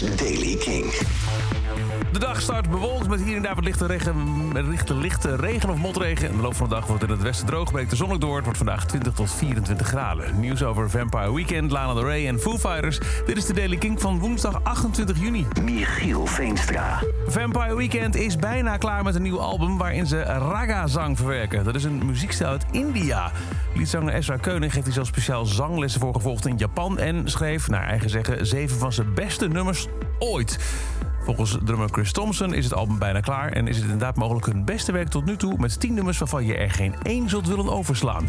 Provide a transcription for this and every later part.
Daily King. De dag start bewolkt met hier en daar wat lichte regen, lichte, lichte regen of motregen. In de loop van de dag wordt in het westen droog, breekt de zon ook door. Het wordt vandaag 20 tot 24 graden. Nieuws over Vampire Weekend, Lana Del Rey en Foo Fighters. Dit is de Daily King van woensdag 28 juni. Michiel Veenstra. Vampire Weekend is bijna klaar met een nieuw album waarin ze raga-zang verwerken. Dat is een muziekstijl uit India. Liedzanger Ezra Koenig heeft hier zelfs speciaal zanglessen voor gevolgd in Japan... en schreef, naar eigen zeggen, zeven van zijn beste nummers ooit. Volgens drummer Chris Thompson is het album bijna klaar... en is het inderdaad mogelijk hun beste werk tot nu toe... met 10 nummers waarvan je er geen één zult willen overslaan.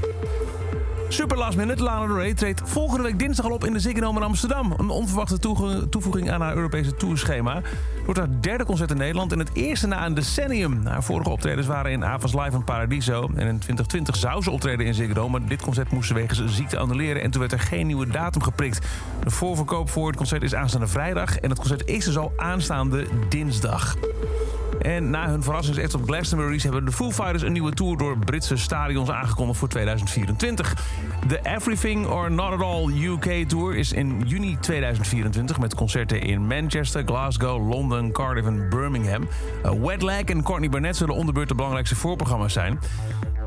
Super last minute, Lana Del Rey treedt volgende week dinsdag al op in de Ziggo Dome in Amsterdam. Een onverwachte toevoeging aan haar Europese tourschema. Het wordt haar derde concert in Nederland en het eerste na een decennium. Haar vorige optredens waren in Avas Live en Paradiso. En in 2020 zou ze optreden in Ziggo Dome, maar dit concert moest ze wegens ziekte annuleren. En toen werd er geen nieuwe datum geprikt. De voorverkoop voor het concert is aanstaande vrijdag en het concert is dus al aanstaande dinsdag. En na hun verrassingsact op Glastonbury hebben de Foo Fighters een nieuwe tour door Britse stadions aangekondigd voor 2024. De Everything or Not At All UK Tour is in juni 2024 met concerten in Manchester, Glasgow, Londen, Cardiff en Birmingham. Uh, Wet en Courtney Barnett zullen onderbeurt de belangrijkste voorprogramma's zijn.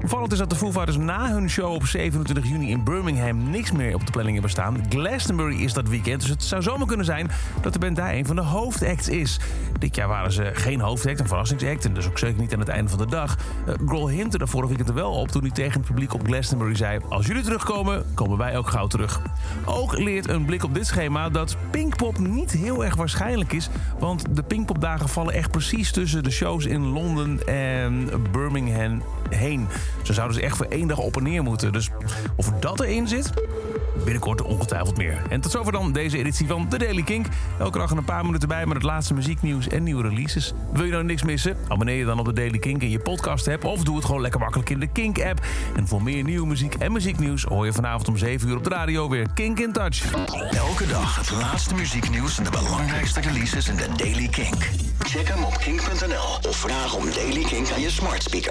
Opvallend is dat de Foo Fighters na hun show op 27 juni in Birmingham niks meer op de planning hebben staan. Glastonbury is dat weekend, dus het zou zomaar kunnen zijn dat de band daar een van de hoofdacts is. Dit jaar waren ze geen hoofdact, een verrassingsact en dus ook zeker niet aan het einde van de dag. Uh, Grohl hintte er vorige weekend wel op toen hij tegen het publiek op Glastonbury zei... als jullie terugkomen, komen wij ook gauw terug. Ook leert een blik op dit schema dat Pinkpop niet heel erg waarschijnlijk is... want de Pinkpopdagen vallen echt precies tussen de shows in Londen en Birmingham heen. Ze zouden ze echt voor één dag op en neer moeten. Dus of dat erin zit, binnenkort ongetwijfeld meer. En tot zover dan deze editie van The Daily Kink. Elke dag een paar minuten bij met het laatste muzieknieuws en nieuwe releases. Wil je nou niks missen? Abonneer je dan op The Daily Kink in je podcast app... of doe het gewoon lekker makkelijk in de Kink-app. En voor meer nieuwe muziek en muzieknieuws... hoor je vanavond om 7 uur op de radio weer Kink in Touch. Elke dag het laatste muzieknieuws en de belangrijkste releases in The Daily Kink. Check hem op kink.nl of vraag om Daily Kink aan je smart speaker.